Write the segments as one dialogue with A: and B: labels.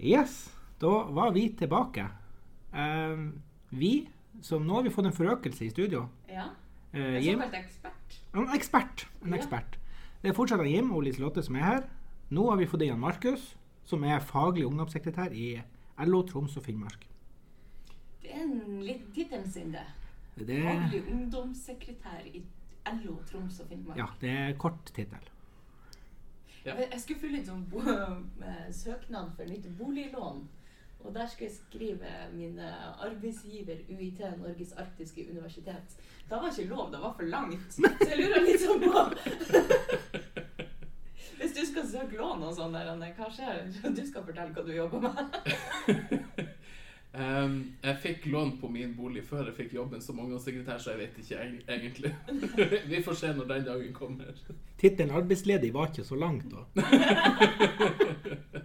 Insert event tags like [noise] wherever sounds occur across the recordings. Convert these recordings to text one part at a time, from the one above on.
A: Yes, da var vi tilbake. Eh, vi, som nå har vi fått en forøkelse i studio.
B: Ja.
A: Eh,
B: En såkalt ekspert.
A: en ekspert. En
B: Ja.
A: ekspert. Det er fortsatt Jim og Liselotte som er her. Nå har vi fått inn Markus, som er faglig ungdomssekretær i LO Troms og Finnmark.
B: Det er en litt tittel sin, det.
A: Det,
B: Faglig ungdomssekretær i LO Troms og Finnmark.
A: ja, det er kort tittel.
C: Ja.
B: Jeg skulle fylle ut sånn [laughs] eh, søknad for nytt boliglån. Og der skulle jeg skrive min arbeidsgiver UiT, Norges arktiske universitet. Det var ikke lov, det var for langt. Så jeg lurer litt sånn på [laughs] Hvis du skal søke lån og sånn, hva skjer? Du skal fortelle hva du jobber med. [laughs]
C: Ehm, jeg fikk lån på min bolig før jeg fikk jobben som ungdomssekretær, så jeg vet ikke eg- egentlig. [laughs] Vi får se når den dagen kommer.
A: Tittelen arbeidsledig var ikke så langt, da. [laughs]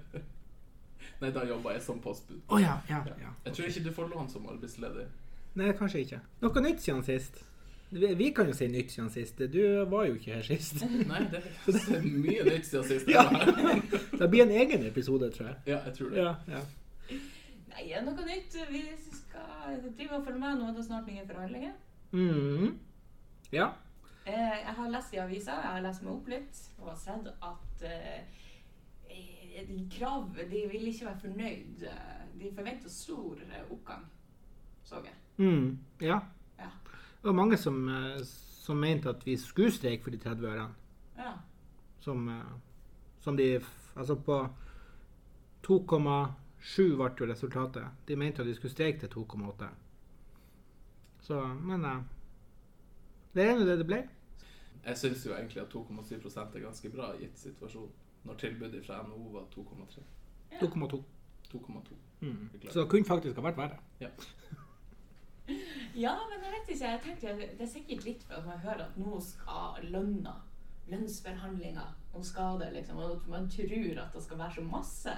C: Nei, da jobba jeg som postbud.
A: Oh, ja, ja, ja.
C: Jeg tror ikke du får lån som arbeidsledig.
A: Nei, kanskje ikke. Noe nytt siden sist. Vi, kan jo si nytt siden sist. Du var jo ikke her sist.
C: Nei, det er [laughs] mye nytt siden sist.
A: Ja. Det blir en egen episode, tror jeg.
C: Ja, jeg tror det.
A: Ja, ja.
B: Nei, er noe nytt? Vi skal drive og følge med. Nå er det snart nye forhandlinger.
A: Mhm. ja.
B: Eh, Jeg har lest i avisa, jeg har lest meg opp litt, og har sett at eh, krav De vil ikke være fornøyd. De forventer stor oppgang, så jeg.
A: Mm, ja.
B: Ja.
A: Det var mange som, eh, som mente at vi skulle streike for de 30 ørene.
B: ja.
A: Som, eh, som de Altså på 2,7 ble jo resultatet. De mente at de skulle streike til 2,8. Så Men uh, det er nå det det ble.
C: Jeg syns jo egentlig at 2,7% er ganske bra gitt situasjonen. Når tilbudet fra NHO var 2,3.
A: 2,2.
C: 2,2.
A: Mm. Så det kunne faktisk ha vært verre.
B: ja, [laughs] ja, men jeg vet ikke. Jeg tenkte Det er sikkert litt for at man hører at nå skal lønna Lønnsforhandlinger om skade, liksom Og at man tror at det skal være så masse.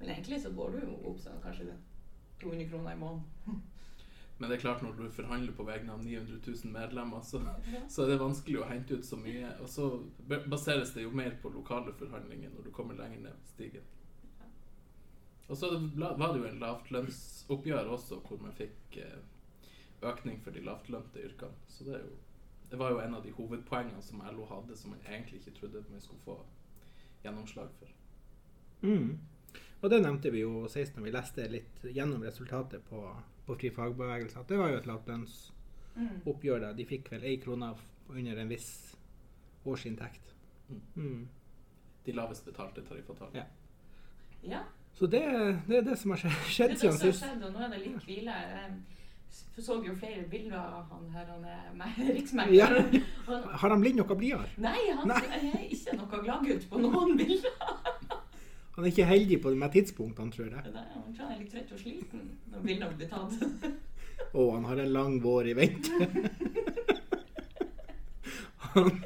B: Men egentlig så går du jo opp sånn kanskje 200 kroner i måneden.
C: Men det er klart når du forhandler på vegne av 900 000 medlemmer, så, så er det vanskelig å hente ut så mye. Og så baseres det jo mer på lokale forhandlinger når du kommer lenger ned stigen. Og så var det jo en lavtlønnsoppgjør også, hvor man fikk eh, økning for de lavtlønte yrkene. Så det, er jo, det var jo en av de hovedpoengene som LO hadde, som man egentlig ikke trodde man skulle få gjennomslag for.
A: Mm. Og det nevnte vi jo sist når vi leste litt gjennom resultatet på, på Fri fagbevegelse. At det var jo et lavtlønnsoppgjør.
B: Mm.
A: da. De fikk vel ei krone under en viss årsinntekt.
C: Mm.
A: Mm.
C: De lavest betalte tariffavtalene.
A: Ja.
B: Ja.
A: Så det, det er det som har skjedd
B: det
A: siden sist.
B: nå er det litt hvile. Jeg så jo flere bilder av han her, han er [laughs] med riksmekleren.
A: Ja. Har han blitt noe blidere?
B: Nei, han
A: Nei.
B: er ikke noe gladgutt på noen bilder. [laughs]
A: Han er ikke heldig på de tidspunktene, tror jeg.
B: Nei, Han tror han er litt trøtt og sliten når bildene blir tatt. [laughs]
A: Og han har en lang vår i vente. [laughs] Han-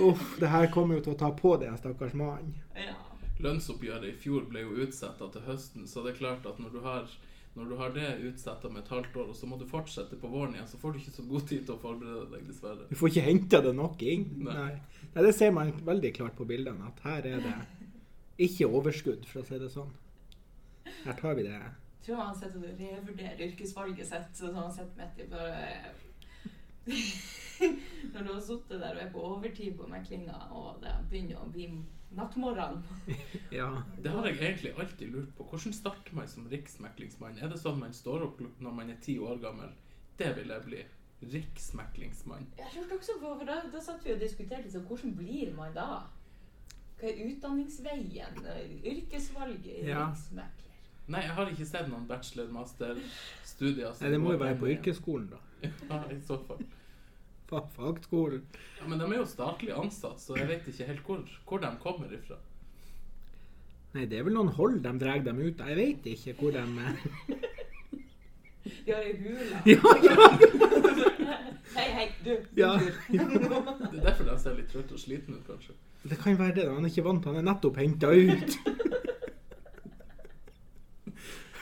A: Uff, det her kommer jo til å ta på deg, stakkars mann.
B: Ja.
C: Lønnsoppgjøret i fjor ble jo utsatt til høsten, så det er klart at når du har, når du har det utsatt med et halvt år, og så må du fortsette på våren igjen, så får du ikke så god tid til å forberede deg, dessverre.
A: Du får ikke henta det nok inn.
C: Nei.
A: Nei. Nei, Det ser man veldig klart på bildene, at her er det ikke overskudd, for å si det sånn. Her tar vi det.
B: Jeg tror han sitter og revurderer yrkesvalget sitt. Så han sitter midt i bare [laughs] Når du har sittet der og er på overtid på meklinga, og det begynner å bli nattmorgen [laughs]
A: Ja.
C: Det har jeg egentlig alltid lurt på. Hvordan starter man som riksmeklingsmann? Er det sånn man står opp når man er ti år gammel? Det vil jeg bli. Riksmeklingsmann.
B: Jeg lurte også på, for da, da satt vi og diskuterte liksom, hvordan blir man da? Hva er utdanningsveien? Yrkesvalget?
A: Ja.
B: Riksmekler?
C: Nei, jeg har ikke sett noen bachelor, master, studier.
A: Nei, det må jo være på yrkesskolen, da. [laughs]
C: Ja, i så fall.
A: Fa- Fagskolen.
C: Ja, men de er jo statlig ansatt, så jeg vet ikke helt hvor, hvor de kommer ifra.
A: Nei, det er vel noen hold de drar dem ut av. Jeg vet ikke hvor de er.
B: De har ei hule.
A: Ja, ja.
B: Hei, hei, du.
A: Ja.
C: Det er derfor de ser litt trøtte og slitne ut, kanskje.
A: Det kan være det. Han er ikke vant. Han er nettopp henta ut.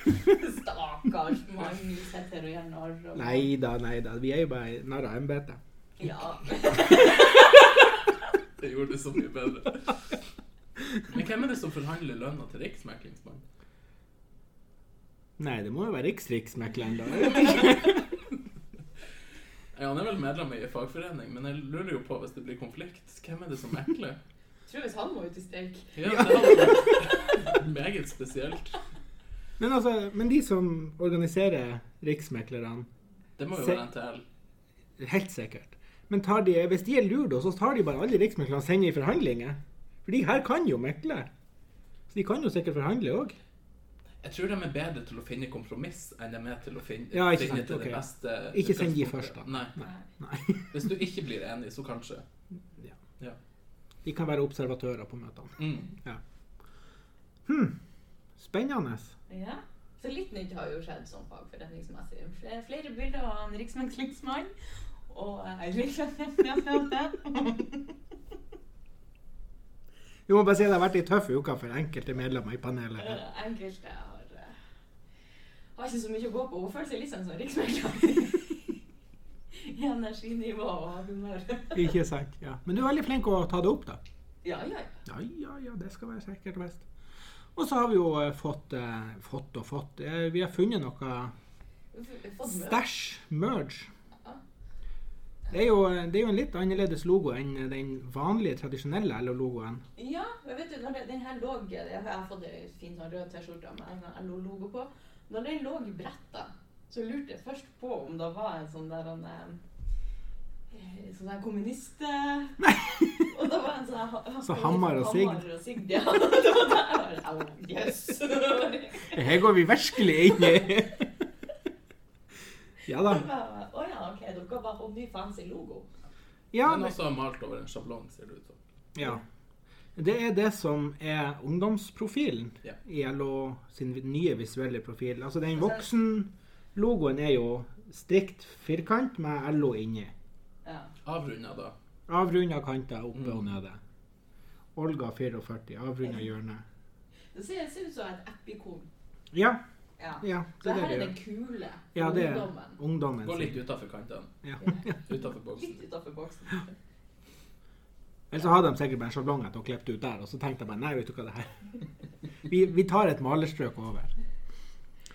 A: [laughs]
B: Stakkars mann. Vi sitter her og gjør narr. og...
A: Nei da, nei da. Vi er jo bare narr av embetet.
B: Ja. [laughs]
C: Det gjorde det så mye bedre. Men hvem er det som forhandler lønna til riksmeklingsmannen?
A: Nei, det må jo være Riks-Riksmekleren, da. [laughs] Jeg vet ikke.
C: Ja, han er vel medlem i fagforening, men jeg lurer jo på hvis det blir konflikt, hvem er det som mekler?
B: Jeg tror hvis han må ut i streik
C: Ja, det hadde vært meget spesielt.
A: Men, altså, men de som organiserer Riksmeklerne,
C: Det må jo være NTL.
A: helt sikkert. Men tar de, hvis de er lure, så tar de bare alle riksmeklerne og sender i forhandlinger. For de her kan jo mekle. Så de kan jo sikkert forhandle òg.
C: Jeg tror de er bedre til å finne kompromiss enn de er til å finne,
A: Ja,
C: finne
A: sant,
C: til
A: okay.
C: det beste
A: Ikke send de først, da.
C: Nei.
A: Nei. Nei. [laughs]
C: Hvis du ikke blir enig, så kanskje. Ja.
A: De kan være observatører på møtene.
C: Mm.
A: Hm. Spennende.
B: Ja. Så litt nytt har jo skjedd sånn fagforretningsmessig. Flere, bilder av en riksmeklingsmann. Og
A: Vi [laughs] må bare si at det har vært ei tøff uke for enkelte medlemmer i panelet.
B: Eh, Enkelte eh, har ikke så mye å gå på. Hun føler seg litt sånn som riksmekler. I [laughs] energinivå og humør. [laughs]
A: Ikke sant? Ja. Men du er veldig flink å ta det opp, da.
B: Ja, ja, ja.
A: Ja, ja, det skal være sikkert og best. Og så har vi jo eh, fått, eh, fått og fått eh, Vi har funnet noe stæsj. Merge. Det er, jo, det er jo en litt annerledes logo enn den vanlige, tradisjonelle LO-logoen.
B: Ja, men vet du, når det, den her lå Jeg har fått ei fin sånn rød T-skjorte med LO-logo på. Når den lå i bretta, så lurte jeg først på om det var en sånn der en, eh, Sånn der kommunist... [laughs] Og det var en sånn
A: Så hammer og Sigd.
B: Sigd, ja. [laughs] Det var der Au, jøss.
A: Her går vi virkelig inn i Ja da.
B: Å ja, OK, dere har bare fått ny fancy logo.
A: Ja,
C: Men også malt over en sjablong, ser det ut som.
A: ja. Det er det som er ungdomsprofilen
C: Ja.
A: i LO sin nye visuelle profil. Altså den voksen-logoen er jo strikt firkant med LO inni.
B: Ja.
C: Avrunda, da.
A: Avrunda kanter oppe
C: Mm.
A: og nede. Olga 44, avrunda hjørne.
B: Det ser, ser ut som et app-ikon.
A: Ja,
B: Ja.
A: ja,
B: Så
A: det er
B: her er
A: det
B: den kule
A: Ja, det
B: ungdommen.
A: ungdommen
C: Gå litt utafor kantene.
A: Ja.
C: Utafor boksen.
B: Litt utafor boksen.
A: Eller så hadde de sikkert bare en sjablong og klippet ut der, og så tenkte jeg bare nei, vet du hva det her [laughs] Vi, vi tar et malerstrøk over.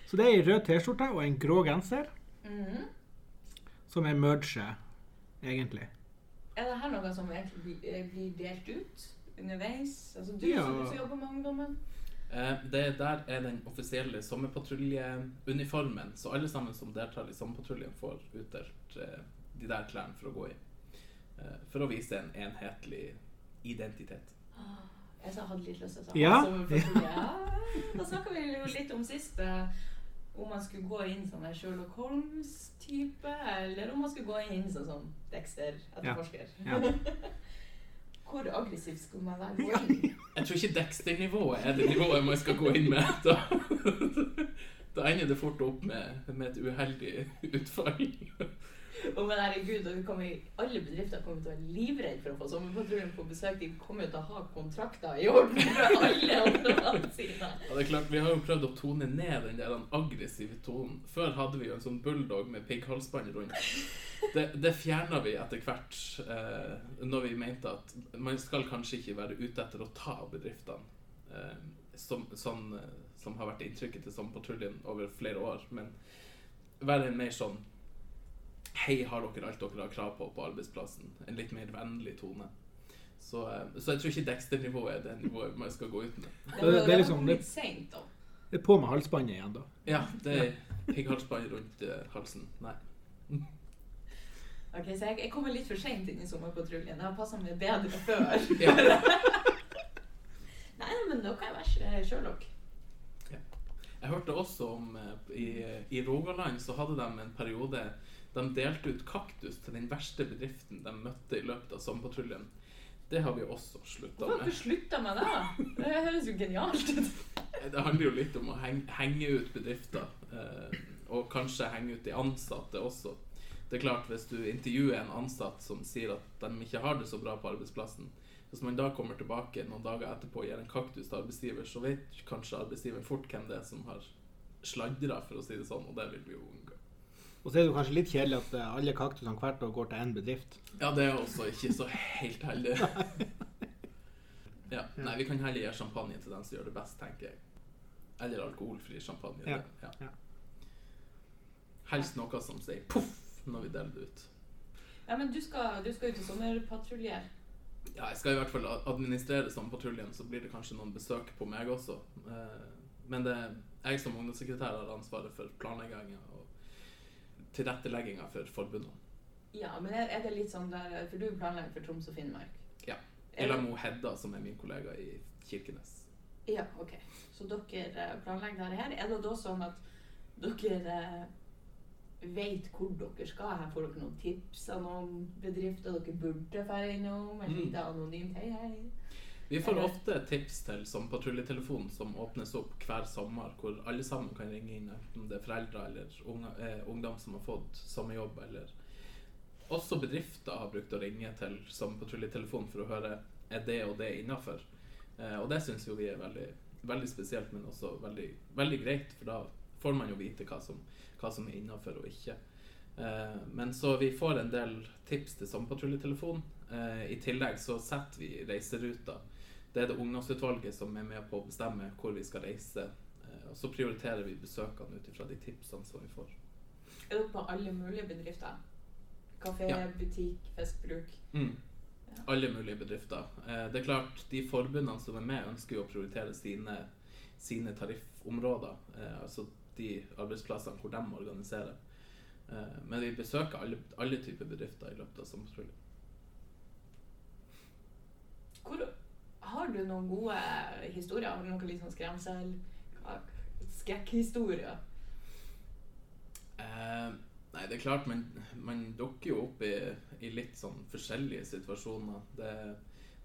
A: Så det er ei rød T-skjorte og en grå genser,
B: mm.
A: som er merge, egentlig.
B: Er det her noe som blir, eh, blir delt ut underveis? Altså du
A: Ja.
B: som, som jobber med ungdommen?
C: Eh, det der er den offisielle sommerpatruljeuniformen, så alle sammen som deltar i sommerpatruljen, får utdelt eh, de der klærne for å gå i. Eh, for å vise en enhetlig identitet.
B: Jeg sa- hadde litt lyst til å si
A: Ja.
B: Altså, [laughs] ja. Da snakka vi jo litt om sist om man skulle gå inn som en Sherlock Holmes-type, eller om man skulle gå inn sånn som Dexter-etterforsker.
A: Ja. [laughs]
B: Hvor aggressiv skulle man være? Ja.
C: Jeg tror ikke Dexter-nivået er det nivået man skal gå inn med. Da, [laughs] da ender det fort opp med, med et uheldig utfall.
B: Og men herregud, i- alle bedrifter kommer til å være livredde for å få sommerpatruljen på besøk. De kommer jo til å ha kontrakter i orden for alle andre sine.
C: Ja, det er klart, Vi har jo prøvd å tone ned den der aggressive tonen. Før hadde vi jo en sånn bulldog med pigghalsbånd rundt. Det, det fjerna vi etter hvert eh, når vi mente at man skal kanskje ikke være ute etter å ta bedriftene, eh, som, sånn, eh, som har vært inntrykket til Sommerpatruljen over flere år, men være en mer sånn Hei, har dere alt dere har krav på på arbeidsplassen? En litt mer vennlig tone. Så, eh, så jeg tror ikke Dexter-nivået er det nivået man skal gå ut med.
B: Det,
A: Det- det er liksom-
B: litt seint, da.
A: Det er på med halsbåndet igjen, da.
C: Ja, det er pigghalsbånd [laughs] rundt uh, halsen. Nei.
B: Ok, Så jeg, jeg kommer litt for seint inn i sommerpatruljen. Jeg har passa meg bedre før. [laughs] Nei, men da kan jeg være Sherlock.
C: Jeg hørte også om eh, i, I Rogaland så hadde de en periode de delte ut kaktus til den verste bedriften de møtte i løpet av sommerpatruljen. Det har vi også slutta med.
B: Hvorfor slutta med det? Det høres jo genialt ut.
C: Det handler jo litt om å henge, henge ut bedrifter. Eh, og kanskje henge ut de ansatte også. Det er klart, Hvis du intervjuer en ansatt som sier at de ikke har det så bra på arbeidsplassen, hvis man da kommer tilbake noen dager etterpå og gir en kaktus til arbeidsgiver, så vet kanskje arbeidsgiver fort hvem det er som har sladra, for å si det sånn, og det vil vi jo unngå.
A: Og så er det jo kanskje litt kjedelig at eh, alle kaktusene hvert år går til én bedrift.
C: Ja, det er også ikke så helt heldig. [laughs] Ja, nei, vi kan heller gi champagne til den som gjør det best, tenker jeg. Eller alkoholfri champagne.
A: Ja.
C: det, Ja.
A: Ja.
C: Helst noe som sier poff når vi deler det ut.
B: Ja, men du skal, du skal ut og sommerpatruljere.
C: Ja, jeg skal i hvert fall administrere som patruljen, så blir det kanskje noen besøk på meg også. Eh, Men det er jeg som ungdomssekretær har ansvaret for planlegginga og tilrettelegginga for forbundene.
B: Ja, men er, det litt sånn der For du planlegger for Troms og Finnmark?
C: Ja.
B: Er
C: Eller Mo Hedda, som er min kollega i Kirkenes.
B: Ja, ok. Så dere eh, planlegger dette her. Er det da sånn at dere vet hvor dere skal? Her får dere noen tips av noen bedrifter dere burde dra innom? Et
C: Mm.
B: lite anonymt hei, hei?
C: Vi får
B: Eller-
C: ofte tips til som patruljetelefon som åpnes opp hver sommer, hvor alle sammen kan ringe inn, enten det er foreldre eller unge, eh, ungdom som har fått sommerjobb, eller også bedrifter har brukt å ringe til som patruljetelefon for å høre er det og det innafor. Eh, og det syns jo vi er veldig, veldig spesielt, men også veldig, veldig greit, for da får man jo vite hva som, hva som er innafor og ikke. Eh, men så vi får en del tips til sommerpatruljetelefon. Eh, I tillegg så setter vi reiseruta. Det er det ungdomsutvalget som er med på å bestemme hvor vi skal reise. Eh, og så prioriterer vi besøkene ut ifra de tipsene som vi får.
B: Er dere på alle mulige bedrifter? Kafé,
C: Ja.
B: butikk, festbruk?
C: Mm.
B: Ja.
C: Alle mulige bedrifter. Eh, det er klart, De forbundene som er med, ønsker jo å prioritere sine, sine tariffområder. Eh, altså de arbeidsplassene hvor de organiserer. Eh, men vi besøker alle, alle typer bedrifter i løpet av sommerpatruljen.
B: Har du noen gode historier? Har du noen sånn skremsel? Skrekkhistorier?
C: Eh, nei, det er klart, man, man dukker jo opp i, i litt sånn forskjellige situasjoner. Det,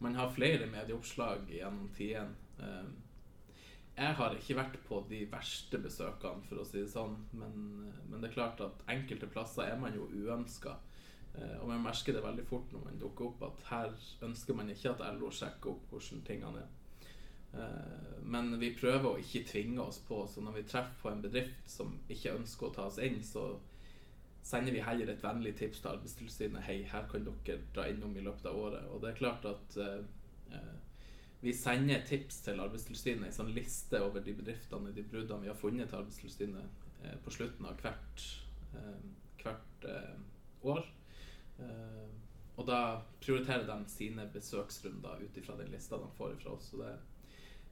C: man har flere medieoppslag gjennom tidene. Eh, jeg har ikke vært på de verste besøkene, for å si det sånn, men, men det er klart at enkelte plasser er man jo uønska. Eh, og man merker det veldig fort når man dukker opp, at her ønsker man ikke at LO sjekker opp hvordan tingene er. Eh, Men vi prøver å ikke tvinge oss på, så når vi treffer på en bedrift som ikke ønsker å ta oss inn, så sender vi heller et vennlig tips til Arbeidstilsynet. Hei, her kan dere dra innom i løpet av året. Og det er klart at eh, eh, vi sender tips til Arbeidstilsynet, en sånn liste over de bedriftene og de bruddene vi har funnet til Arbeidstilsynet eh, på slutten av hvert, eh, hvert eh, år. Eh, og da prioriterer de sine besøksrunder ut ifra den lista de får fra oss. Det,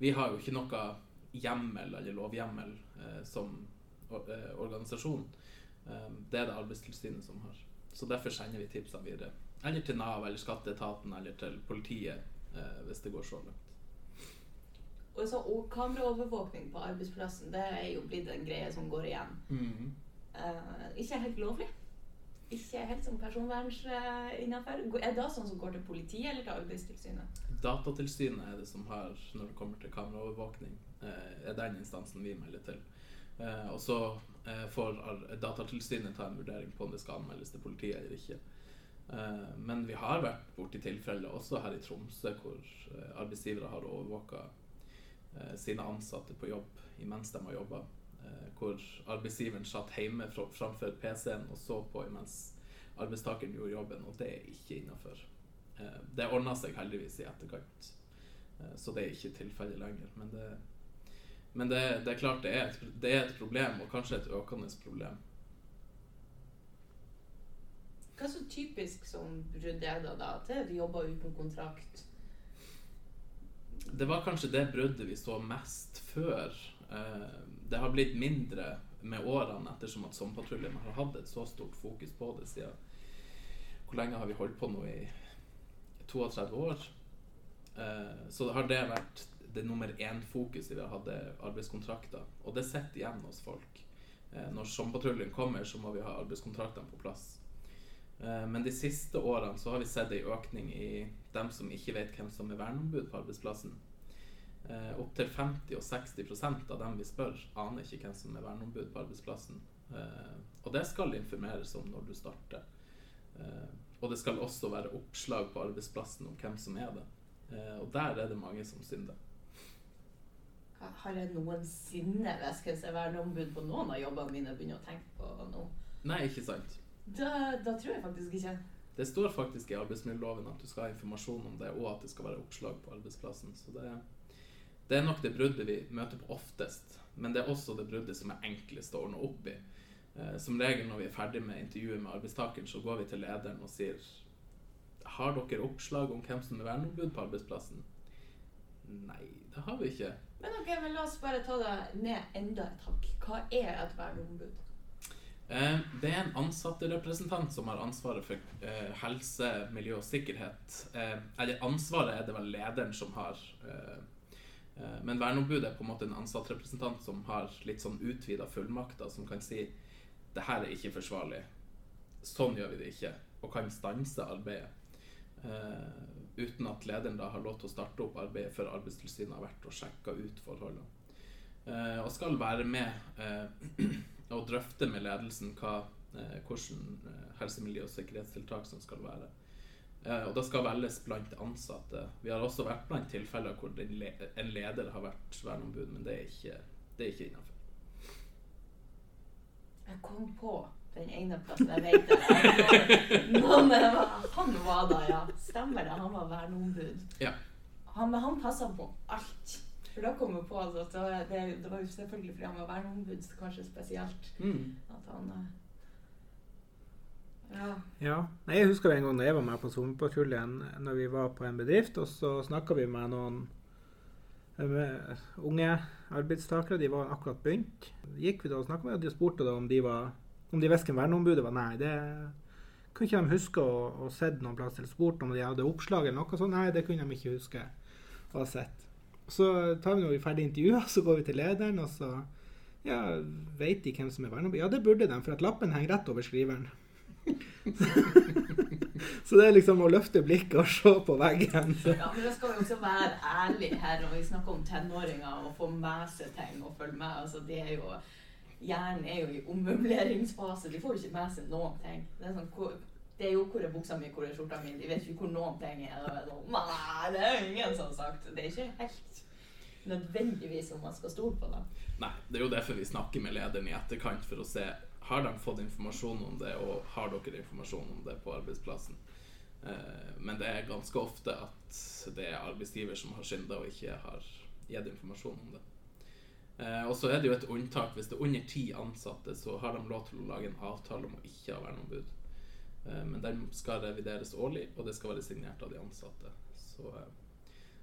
C: vi har jo ikke noe hjemmel eller lovhjemmel eh, som or eh, organisasjon. Det er det Arbeidstilsynet som har. Så derfor sender vi tipsene videre. Eller til Nav eller Skatteetaten eller til politiet eh, hvis det går så langt.
B: Og så og kameraovervåkning på arbeidsplassen, det er jo blitt en greie som går igjen. Eh, ikke helt lovlig. Ikke helt som personverns eh, innafor. Er det sånn som går til politiet eller til Arbeidstilsynet?
C: Datatilsynet er det som har, når det kommer til kameraovervåkning, eh, er den instansen vi melder til. Eh, og så eh, får Datatilsynet ta en vurdering på om det skal anmeldes til politiet eller ikke. Eh, men vi har vært borti tilfeller også her i Tromsø hvor eh, arbeidsgivere har overvåka eh, sine ansatte på jobb imens de har jobba. Hvor arbeidsgiveren satt hjemme framfor PC-en og så på imens arbeidstakeren gjorde jobben, og det er ikke innafor. Det ordna seg heldigvis i etterkant, så det er ikke tilfellet lenger. Men, det, men det, det er klart det er, et, det er et problem, og kanskje et økende problem.
B: Hva er så typisk som brudd det da? Til du jobber uten kontrakt?
C: Det var kanskje det bruddet vi så mest før. Eh, Det har blitt mindre med årene ettersom at Sommerpatruljen har hatt et så stort fokus på det siden Hvor lenge har vi holdt på nå? I 32 år? Eh, Så har det vært det nummer én-fokuset vi har hatt, er arbeidskontrakter. Og det sitter igjen hos folk. Eh, Når Sommerpatruljen kommer, så må vi ha arbeidskontraktene på plass. Eh, Men de siste årene så har vi sett en økning i dem som ikke vet hvem som er verneombud på arbeidsplassen. Eh, Opptil 50 og 60% av dem vi spør, aner ikke hvem som er verneombud på arbeidsplassen. Eh, og det skal informeres om når du starter. Eh, og det skal også være oppslag på arbeidsplassen om hvem som er det. Og der er det mange som synder.
B: Har jeg noensinne vært verneombud på noen av jobbene mine begynner å tenke på nå?
C: Nei, ikke sant.
B: Da, da tror jeg faktisk ikke.
C: Det står faktisk i arbeidsmiljøloven at du skal ha informasjon om det, og at det skal være oppslag på arbeidsplassen. Så det, Det er nok det bruddet vi møter på oftest, men det er også det bruddet som er enklest å ordne opp i. Eh, som regel når vi er ferdig med intervjuet med arbeidstakeren, så går vi til lederen og sier Har dere oppslag om hvem som er verneombud på arbeidsplassen? Nei, det har vi ikke.
B: Men ok, men la oss bare ta det ned enda et hakk. Hva er et verneombud?
C: Eh, Det er en ansatterepresentant som har ansvaret for eh, helse, miljø og sikkerhet. Eh, Eller ansvaret er det vel lederen som har. Men verneombudet er på en måte en ansattrepresentant som har litt sånn utvida fullmakter, som kan si det her er ikke forsvarlig. Sånn gjør vi det ikke. Og kan stanse arbeidet. uten at lederen da har lov til å starte opp arbeidet før Arbeidstilsynet har vært og sjekka ut forholdene. Og skal være med eh, og drøfte med ledelsen hva, eh, hvordan helsemiljø- helse-, miljø- og sikkerhetstiltak som skal være. Eh, og det skal velges blant ansatte. Vi har også vært blant tilfeller hvor en leder har vært verneombud, men det er ikke, det er ikke innafor.
B: Jeg kom på den ene plassen jeg vet det. Noen, han var da, ja. Stemmer det. Han var verneombud.
C: Ja.
B: Han, han passa på alt. For da kom jeg på altså, at det, det, var jo selvfølgelig fordi han var verneombud, kanskje spesielt
C: Mm.
B: at han eh, Ja.
A: Ja. Jeg husker en gang da jeg var med på sommerpatruljen, når vi var på en bedrift, og så snakka vi med noen eh, med unge arbeidstakere. De var akkurat begynt. Gikk vi da og snakka med og de spurte da om de var om de visste hvem verneombudet var. Nei, det kunne ikke de huske å ha sett noen plass eller spurt om de hadde oppslag eller noe sånt. Nei, det kunne de ikke huske å ha sett. Så tar vi når vi er ferdig intervjuet, [laughs] så går vi til lederen, og så ja, vet de hvem som er verneombud? Ja, det burde de, for at lappen henger rett over skriveren. [laughs] så det er liksom å løfte blikket og se på veggen. [laughs]
B: Ja, men da skal vi også være ærlige her når vi snakker om tenåringer og få med seg ting og følge med. Altså, det er jo, hjernen er jo i ommøbleringsfase. De får jo ikke med seg noen ting. Det er, sånn, hvor, det er jo hvor er buksa mi, hvor er skjorta mi. De vet ikke hvor noen ting er. Det er sånn, det er ingen som har sagt. Det er ikke helt nødvendigvis om man skal stole på dem.
C: Nei, det er jo derfor vi snakker med lederen i etterkant, for å se har de fått informasjon om det, og har dere informasjon om det på arbeidsplassen. Eh, men det er ganske ofte at det er arbeidsgiver som har synda og ikke har gitt informasjon om det. Eh, og så er det jo et unntak. Hvis det er under ti ansatte, så har de lov til å lage en avtale om å ikke ha verneombud. Eh, men den skal revideres årlig, og det skal være signert av de ansatte. Så,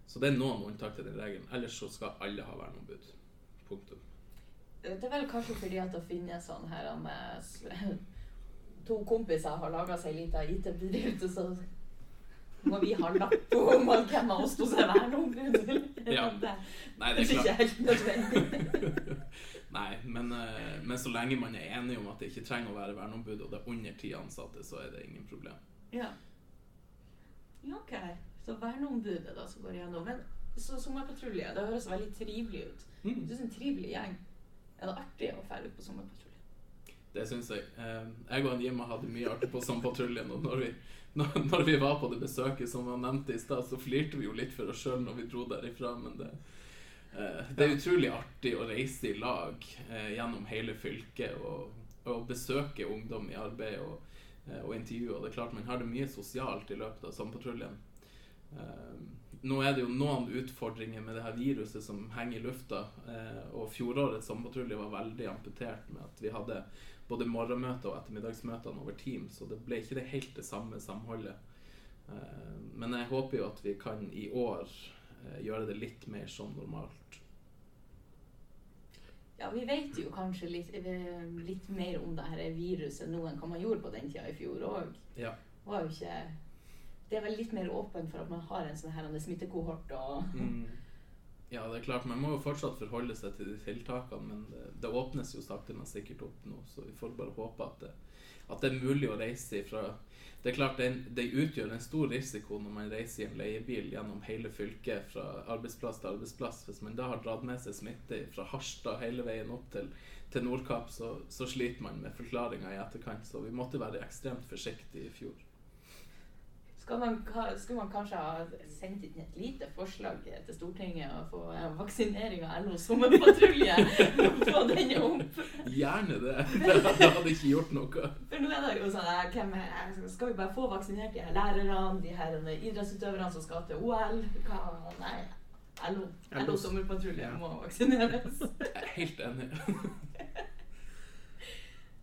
C: så det er noen unntak til den regelen. Ellers så skal alle ha verneombud. Punktum.
B: Det er vel kanskje fordi at det finnes sånn her med [laughs] To kompiser har laga seg ei lita IT-bedrift, og så må vi ha lapp om hvem av oss to som er verneombud.
C: Ja.
B: Det er ikke helt nødvendig. [laughs]
C: Nei, men, eh, men så lenge man er enig om at det ikke trenger å være verneombud, og det er under ti ansatte, så er det ingen problem.
B: Ja. ja, OK. Så verneombudet da som går igjennom. Men så sommerpatrulje, det høres veldig trivelig ut.
C: Mm.
B: Du er en trivelig gjeng. Er det artig å dra ut på sommerpatrulje?
C: Det syns jeg. Eh, Jeg og Jimma hadde mye artig på Sommerpatruljen, og når vi, når, vi var på det besøket som var nevnt i stad, så flirte vi jo litt for oss sjøl når vi dro derifra, men det, eh, det er utrolig artig å reise i lag eh, gjennom hele fylket og, og besøke ungdom i arbeid og, eh, og intervjue. Og det er klart man har det mye sosialt i løpet av Sommerpatruljen. Eh, nå er det jo noen utfordringer med det her viruset som henger i lufta. Eh, og fjorårets sommerpatrulje var veldig amputert med at vi hadde både morgenmøter og ettermiddagsmøtene over Teams, så det ble ikke det helt det samme samholdet. Eh, men jeg håper jo at vi kan i år gjøre det litt mer som normalt.
B: Ja, vi vet jo kanskje litt, litt mer om det her viruset nå enn hva man gjorde på den tida i fjor òg.
C: Ja.
B: Var jo ikke Det er vel litt mer åpent for at man har en sånn her smittekohort og
C: Mm. [laughs] Ja, det er klart, man må jo fortsatt forholde seg til de tiltakene, men det, det åpnes jo sakte, men sikkert opp nå, så vi får bare håpe at det, at det er mulig å reise ifra Det er klart, det, det utgjør en stor risiko når man reiser i en leiebil gjennom hele fylket fra arbeidsplass til arbeidsplass. Hvis man da har dratt med seg smitte fra Harstad hele veien opp til, til Nordkapp, så, så sliter man med forklaringa i etterkant. Så vi måtte være ekstremt forsiktige i fjor.
B: Skal man, skulle man kanskje ha sendt inn et lite forslag til Stortinget og få eh, vaksinering av LO sommerpatrulje? [laughs] Få den opp?
C: Gjerne det. [laughs] Det, hadde ikke gjort noe.
B: For nå er det jo sånn eh, hvem er, Skal vi bare få vaksinert de her lærerne, de her idrettsutøverne som skal til OL? Hva, nei. LO,
A: LO.
B: LO sommerpatrulje
A: Ja.
B: må vaksineres.
C: Jeg er helt enig. [laughs]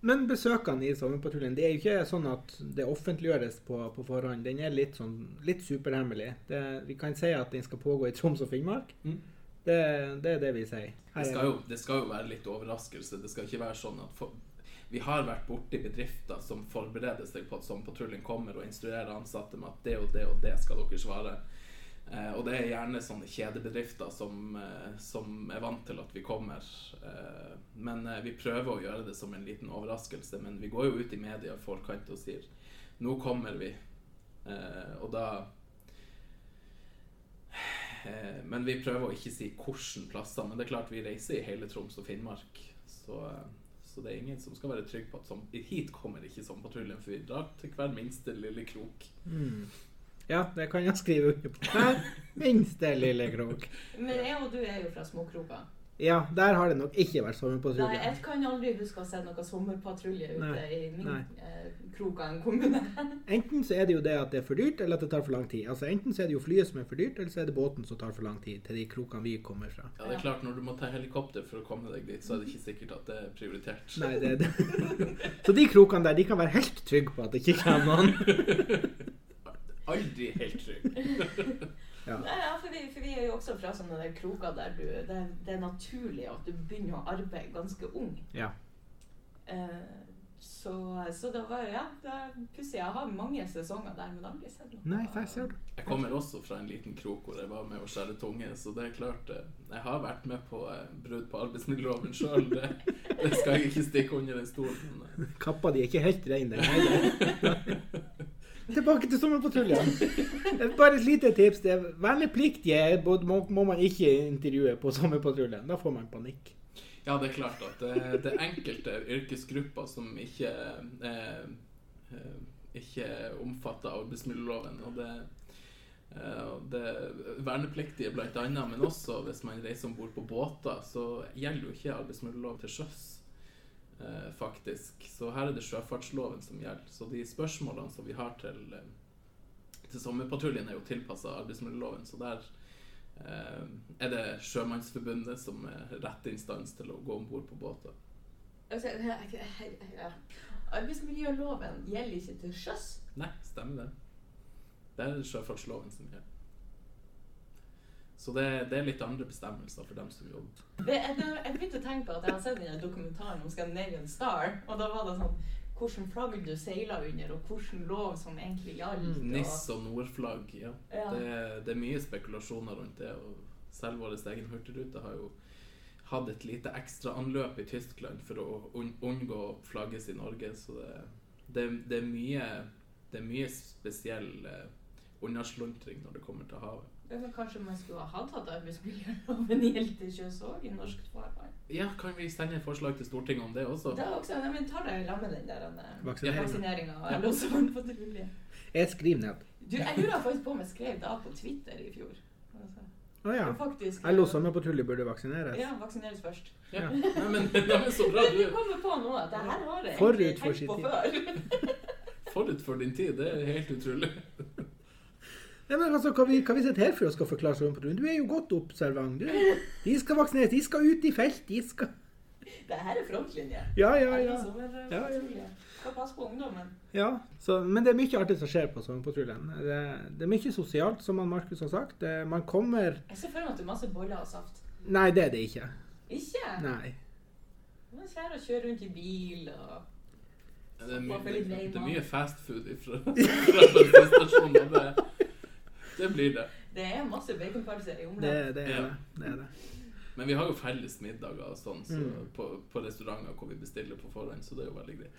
A: Men besøkene i Sommerpatruljen, det er jo ikke sånn at det offentliggjøres på, på forhånd. Den er litt sånn, litt superhemmelig. Det, vi kan si at den skal pågå i Troms og Finnmark.
C: Mm.
A: Det, det er det vi sier.
C: Det skal, jo, det skal jo være litt overraskelse. Det skal ikke være sånn at for, Vi har vært borti bedrifter som forbereder seg på at sommerpatruljen kommer og instruerer ansatte med at det og det og det skal dere svare. Eh, og det er gjerne sånne kjedebedrifter som, eh, som er vant til at vi kommer. Eh, men vi prøver å gjøre det som en liten overraskelse. Men vi går jo ut i media i forkant og sier nå kommer vi. Og da Men vi prøver å ikke si hvilke plasser. Men det er klart vi reiser i hele Troms og Finnmark. Så, så det er ingen som skal være trygg på at som, hit kommer ikke sommerpatruljen, for vi drar til hver minste lille krok.
A: Mm. Ja, det kan jeg skrive under på. Hver minste lille krok.
B: Men jeg og du er jo fra småkroker.
A: Ja, der har det nok ikke vært
B: Nei,
A: sommerpatrulje.
B: jeg kan aldri huske å ha sett noe sommerpatrulje ute
A: Nei,
B: i min eh, krok av en kommune. [laughs]
A: Enten så er det jo det at det er for dyrt, eller at det tar for lang tid. Altså Enten så er det jo flyet som er for dyrt, eller så er det båten som tar for lang tid til de krokene vi kommer fra.
C: Ja, det er klart Når du må ta helikopter for å komme deg dit, så er det ikke sikkert at det er prioritert.
A: Nei, det er det. [laughs] Så de krokene der, de kan være helt trygge på at det ikke kommer noen. [laughs]
C: Aldri helt trygg. [laughs]
A: Ja.
B: Nei, ja, for, vi, for vi er jo også fra sånne der kroker der du, det, det er naturlig at du begynner å arbeide ganske ung.
A: Ja.
B: Eh, så, så det var ja, det pussig. Jeg har mange sesonger der, men aldri sett noe.
A: Nei, jeg, ser det.
C: Jeg kommer også fra en liten krok hvor jeg var med å skjære tunge, så det er klart eh, Jeg har vært med på eh, brudd på arbeidsmiljøloven sjøl. Det, det skal jeg ikke stikke under den stolen. Eh,
A: Kappa di er ikke helt rein, den heller. [laughs] Tilbake til sommerpatruljen. Bare et lite tips. det er Vernepliktige må, må man ikke intervjue på sommerpatruljen. Da får man panikk.
C: Ja, det er klart at det, det er enkelte yrkesgrupper som ikke eh, eh, ikke omfatter arbeidsmiljøloven. Og det, eh, det vernepliktige annet, men også hvis man reiser om bord på båter, så gjelder jo ikke arbeidsmiljølov til sjøs. Eh, faktisk. Så her er det sjøfartsloven som gjelder. Så de spørsmålene som vi har til, eh, til sommerpatruljen, er jo tilpassa arbeidsmiljøloven. Så der eh, er det Sjømannsforbundet som er rett instans til å gå om bord på båter.
B: Altså. Arbeidsmiljøloven gjelder ikke til sjøs.
C: Nei, stemmer det. Det er sjøfartsloven som gjelder. Så det, det er litt andre bestemmelser for dem som jobber.
B: Det, det, jeg begynte å tenke på at jeg har sett den dokumentaren om Scandinavian Star, og da var det sånn Hvilket flagg du seila under, og hvilken lov som egentlig gjaldt. og-
C: NIS og Nordflagg, ja.
B: Ja.
C: Det, er mye spekulasjoner rundt det. Og selv vår egen hurtigrute har jo hatt et lite ekstra anløp i Tyskland for å un unngå å flagges i Norge. Så det, det, det, er, mye, det er mye spesiell eh, når det kommer til havet.
B: Ja, men kanskje man skulle ha hatt at arbeidsmiljøloven gjelder til sjøs òg, i norsk farvann?
C: Ja, kan vi sende et forslag til Stortinget om det også?
B: Det er også, nei, men tar deg i lag med den der eh, vaksineringa Ja.
A: Jeg skriver ned.
B: Du, jeg lurer faktisk på om jeg skrev da på Twitter i fjor. Altså,
A: Å ja.
B: og faktisk,
A: LO Tulli burde vaksineres.
B: Ja, vaksineres først.
C: Ja. Nei, men, [laughs] men så bra.
B: Du
C: Du
B: kommer på nå at det her har jeg
A: Forut for
B: tenkt
A: sin
B: på
A: tid.
B: før.
C: forut for din tid. Det er helt utrolig.
A: Nei, men altså, hva vi, hva vi sitter her for å skal forklare sommerpatruljen? Du er jo godt observant. Du. De skal vaksineres. De skal ut i felt. De skal
B: Det her er frontlinje.
A: Ja, ja, ja.
B: LO-sommerpatrulje. Skal passe på ungdommen.
A: ja. Så, men det er mye artig som skjer på sommerpatruljen. Det, det er mye sosialt, som han Markus har sagt. Det, man kommer
B: Jeg ser for meg at det er masse boller og saft.
A: Nei, det er det ikke.
B: Ikke?
A: Nei.
B: Man kjærer og kjøre rundt i bil og
C: Det er,
B: mye, det,
C: det er mye fast food fra, fra bensinstasjoner. Det, blir det.
B: Det er masse baconpølser i
A: Det, det, er
C: Ja.
A: det. det er det.
C: Men vi har jo felles middager og sånn så
A: Mm.
C: på, på restauranter hvor vi bestiller på forhånd, så det er jo veldig greit.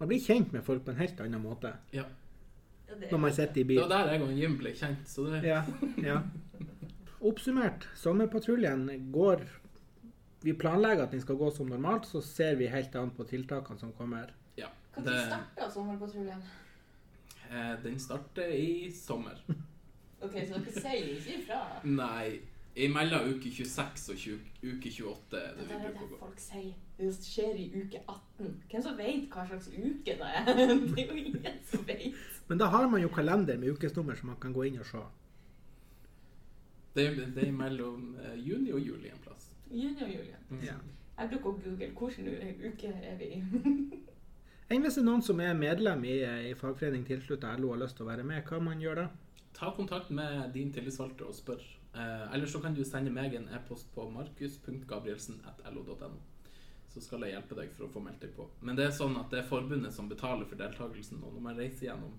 A: Man blir kjent med folk på en helt annen måte
C: Ja.
B: Ja,
A: når man sitter i bil.
C: Det var der jeg og Jim ble kjent, så det
A: Ja, ja. Oppsummert, sommerpatruljen går Vi planlegger at den skal gå som normalt, så ser vi helt an på tiltakene som kommer.
C: Ja.
B: Når starta sommerpatruljen?
C: eh, den starter i sommer.
B: Ok, så dere sier ikke ifra?
C: Nei, imellom uke 26 og 20, uke 28 er det
B: vi
C: vi
B: å
C: bruker
B: det
C: å gå.
B: folk sier. Det skjer i uke 18. Hvem som vet hva slags uke det er? [laughs] Det er jo ingen som vet.
A: Men da har man jo kalender med ukesnummer som man kan gå inn og se.
C: Det er, det er mellom eh, juni og juli en plass.
B: Juni og juli.
C: Mm.
A: Ja.
B: Jeg bruker å google hvilken uke er vi i.
A: Enn hvis det er noen som er medlem i, i fagforening tilslutta LO og har lyst til å være med, hva man gjør da?
C: Ta kontakt med din tillitsvalgte og spør. Eh, eller så kan du sende meg en e-post på markus.gabrielsen.lo.no. Så skal jeg hjelpe deg for å få meldt deg på. Men det er sånn at det er forbundet som betaler for deltakelsen. Og når man reiser gjennom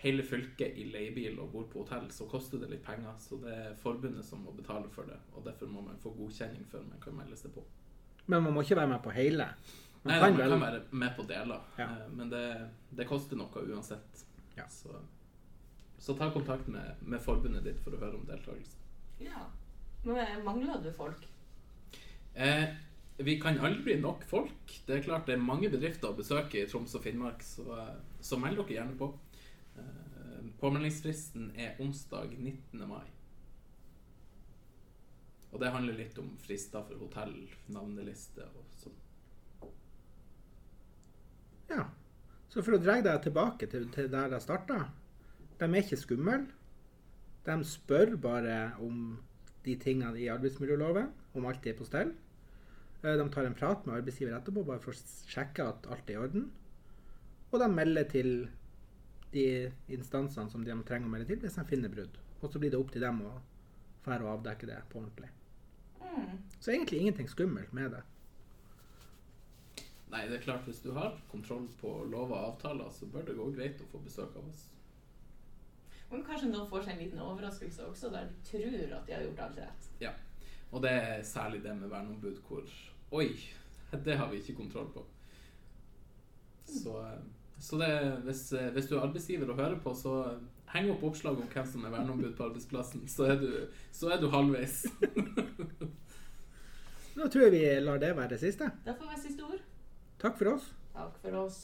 C: hele fylket i leiebil og bor på hotell, så koster det litt penger. Så det er forbundet som må betale for det. Og derfor må man få godkjenning før man kan melde seg på.
A: Men man må ikke være med på hele. Man
C: Nei,
A: kan
C: man
A: vel
C: kan være med på deler,
A: Ja.
C: eh, men det, det koster noe uansett.
A: Ja.
C: Så, så ta kontakt med, med forbundet ditt for å høre om deltakelse.
B: Ja. Men mangler du folk?
C: Eh, vi kan aldri nok folk. Det er klart det er mange bedrifter å besøke i Troms og Finnmark, så, eh, så meld dere gjerne på. Eh, påmeldingsfristen er onsdag 19. mai. Og det handler litt om frister for hotell, navneliste og sånn.
A: Ja. Så for å dra deg tilbake til, til der jeg starta. De er ikke skumle. De spør bare om de tingene i arbeidsmiljøloven, om alt er på stell. Eh, De tar en prat med arbeidsgiver etterpå bare for å sjekke at alt er i orden. Og de melder til de instansene som de trenger å melde til hvis de finner brudd. Og så blir det opp til dem å fære og avdekke det på ordentlig.
B: Mm.
A: Så egentlig ingenting skummelt med det.
C: Nei, det er klart hvis du har kontroll på lover og avtaler, så bør det gå greit å få besøk av oss.
B: Men kanskje noen får seg en liten overraskelse også, der de tror at de har gjort alt rett.
C: Ja. Og det er særlig det med verneombud hvor Oi, det har vi ikke kontroll på. Så, så det, hvis, hvis du er arbeidsgiver og hører på, så heng opp oppslag om hvem som er verneombud på arbeidsplassen. Så er du, så er du halvveis. [laughs]
A: Nå tror jeg vi lar det være det siste.
B: Det får være siste ord.
A: Takk for oss.
B: Takk for oss.